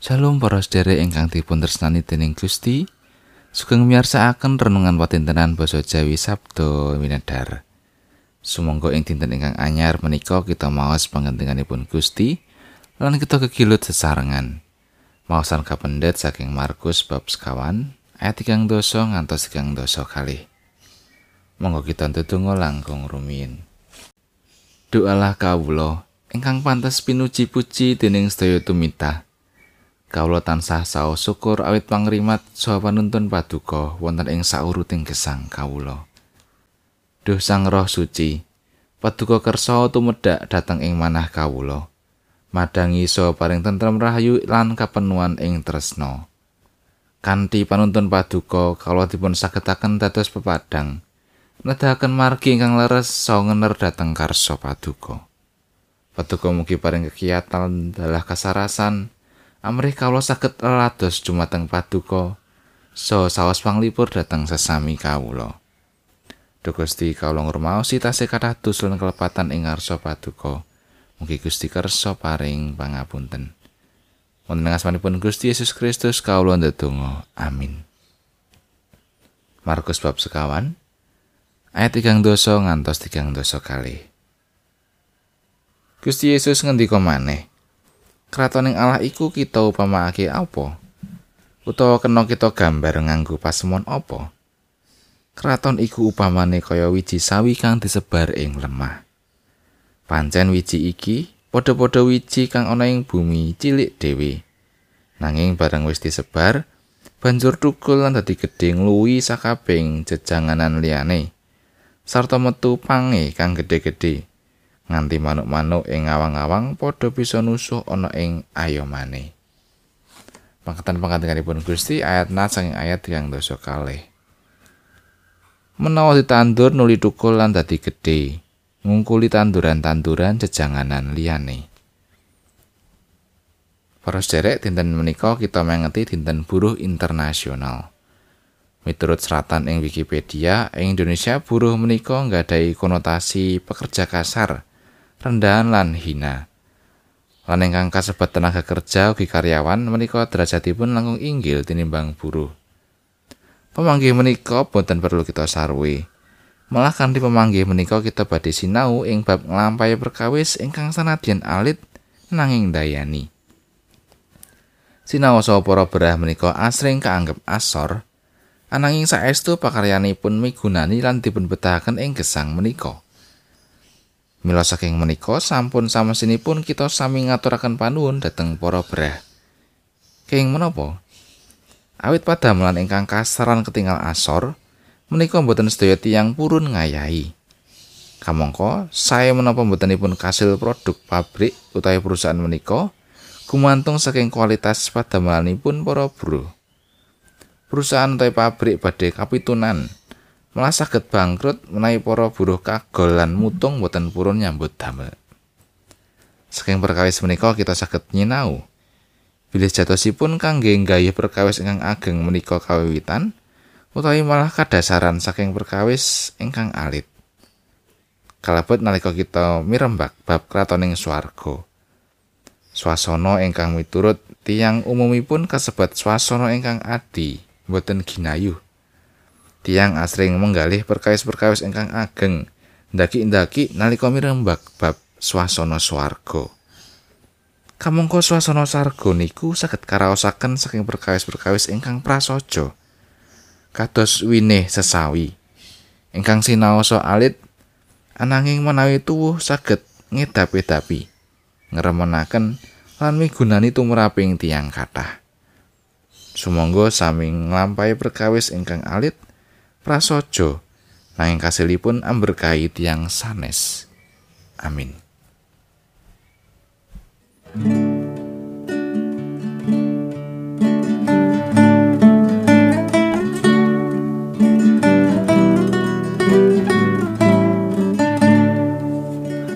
Shalom para sedherek ingkang dipun tresnani dening Gusti. Sugeng miyarsakaken renungan watintenan basa Jawi Sabdo Winedar. Sumangga ing dinten ingkang anyar menika kita maos pangentinganipun Gusti lan kita kegilut sesarengan. Maosan kapendet saking Markus bab sekawan ayat 3 doso ngantos 3 doso kali. Monggo kita ndedonga langkung rumiyin. Doalah kawula ingkang pantes pinuji puji dening sedaya tumitah. Kawula tansah saos syukur awit pangrimat saha panuntun paduka wonten ing sauruting gesang kawula. Duh Sang Roh Suci, paduka kersa tumedhak dhateng ing manah kawula. Madangi saha paring tentrem rahayu lan kapenuan ing tresno. Kanthi panuntun paduka kawula dipun sagetaken dados pepadang. Nedahaken margi ingkang leres saha ngener dhateng karsa paduka. Paduka mugi paring kekiyatan dalah kasarasan. Amrih kawula saged lelados dumateng paduka so saos panglipur dhateng sesami kawula. Duh Gusti kawula ngurmaosi tasih kathah dosa kelepatan ing ngarsa paduka. Mugi Gusti kersa paring pangapunten. Wonten ing asmanipun Gusti Yesus Kristus kawula ndedonga. Amin. Markus bab sekawan ayat 3 dosa ngantos 3 dosa kali. Gusti Yesus ngendika maneh Kratoning Allah iku kita upamake apa? Utawa kena kita gambar nganggo pasemon apa? Kraton iku upamane kaya wiji sawi kang disebar ing lemah. Pancen wiji iki padha-padha wiji kang ana ing bumi cilik dhewe. Nanging bareng wis disebar, banjur tukul lan dadi gedhe ngluwi sakabeng jejanganan liyane. Sarta metu pange kang gedhe-gedhe. Nganti manuk-manuk ing awang-awang padha bisa nusuh ana ing ayomane. Pangkatan-pangkatanipun Gusti ayat na saking ayat yang dosa kalih. Menawa ditandur nuli tukul lan dadi gedhe, ngungkuli tanduran-tanduran jejanganan liyane. Para sederek dinten menika kita mengeti dinten buruh internasional. Miturut seratan ing Wikipedia, ing Indonesia buruh menika nggadahi konotasi pekerja kasar. Rendahan lan hina. Lan ingkang kasebat tenaga kerja ugi karyawan menika derajatipun langkung inggil tinimbang buruh. Pemanggih menika boten perlu kita sarwi. Malah kanthi pemanggih menika kita badhe sinau ing bab nglampahi perkawis ingkang sanadyan alit nanging dayani. Sinau saha para berah menika asring kaanggep asor, ananging saestu pakaryanipun migunani lan dipun betahaken ing gesang menika. Mila saking menika sampun samesinipun kita sami ngaturaken panuwun dhateng para brah. Keng menapa? Awit padamelan ingkang kasaran ketinggal asor, menika mboten sedaya tiyang purun ngayahi. Kamangka saya menapa mbotenipun kasil produk pabrik utawi perusahaan menika gumantung saking kualitas padamelanipun para buruh. Perusahaan utawi pabrik badhe kapitunan. Malah saged bangkrut menawi para buruh kagol lan mutung boten purun nyambut damel. Saking perkawis menika kita saged nyinau bilih jatosipun kangge nggayuh perkawis ingkang ageng menika kawiwitan utawi malah kadasaran saking perkawis ingkang alit. Kalebet nalika kita mirembak bab kratoning swarga. Swasana ingkang miturut tiang umumipun kasebat swasana ingkang adi, boten ginayuh. Tiang asring menggalih perkawis-perkawis ingkang ageng ndaki-ndaki nalika mirembak bab swasana swarga. Kamangka swasana sarga niku saged karaosaken saking perkawis-perkawis ingkang prasaja. Kados winih sesawi ingkang sinaosa alit ananging menawi tuwuh saged ngedapi-dapi ngremenaken lan migunani tumraping tiang kathah. Sumangga sami nglampahi perkawis ingkang alit prasaja nanging kasilipun amberkahi tiyang sanes. Amin.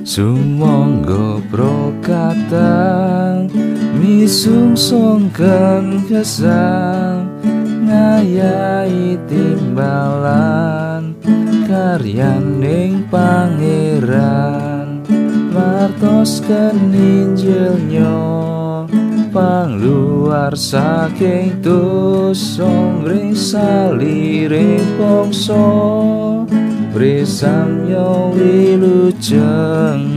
Sumangga prokatang misung songkan kesang ngayahi timbalan karyaning pangeran martos keninjelnya pangluar saking dosa ring salire bangsa Brisam yo wilujeng